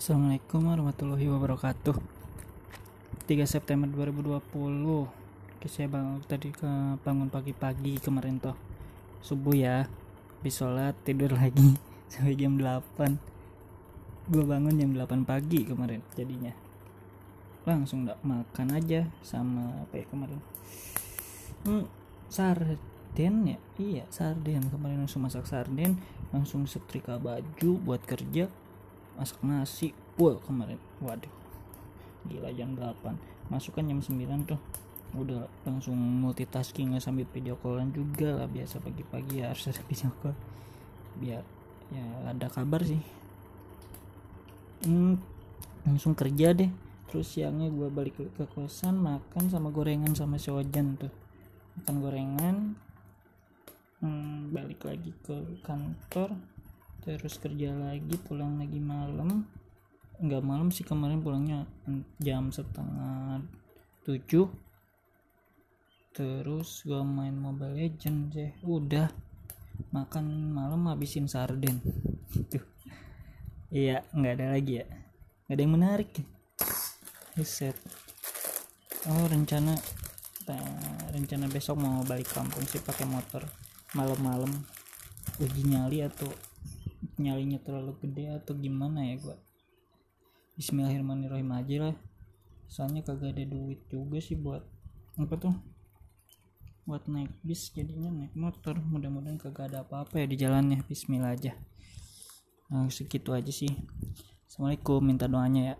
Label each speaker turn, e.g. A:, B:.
A: Assalamualaikum warahmatullahi wabarakatuh. 3 September 2020 Oke, saya bangun tadi ke bangun pagi-pagi kemarin toh. Subuh ya. Habis sholat tidur lagi sampai jam 8 gue bangun jam 8 pagi kemarin jadinya. Langsung gak makan aja sama apa ya kemarin? Hmm, sarden ya? Iya sarden. Kemarin langsung masak sarden langsung setrika baju buat kerja masak nasi. Full kemarin. Waduh. Gila jam 8 masuk kan jam 9 tuh. Udah langsung multitasking sambil video callan juga lah biasa pagi-pagi ya harus ada video call. Biar ya ada kabar sih. Hmm, langsung kerja deh. Terus siangnya gue balik ke, ke kosan makan sama gorengan sama si Ojan tuh. Makan gorengan. Hmm, balik lagi ke kantor terus kerja lagi pulang lagi malam. Nggak malam sih kemarin pulangnya jam setengah tujuh. Terus gua main mobile legend deh udah makan malam habisin sarden. Iya nggak ada lagi ya. Nggak ada yang menarik. Set oh rencana rencana besok mau balik kampung sih pakai motor malam-malam. Uji nyali atau nyalinya terlalu gede atau gimana ya gua Bismillahirrahmanirrahim aja lah. Soalnya kagak ada duit juga sih buat apa tuh? Buat naik bis jadinya naik motor. Mudah-mudahan kagak ada apa-apa ya di jalannya. Bismillah aja. Nah, segitu aja sih. Assalamualaikum minta doanya ya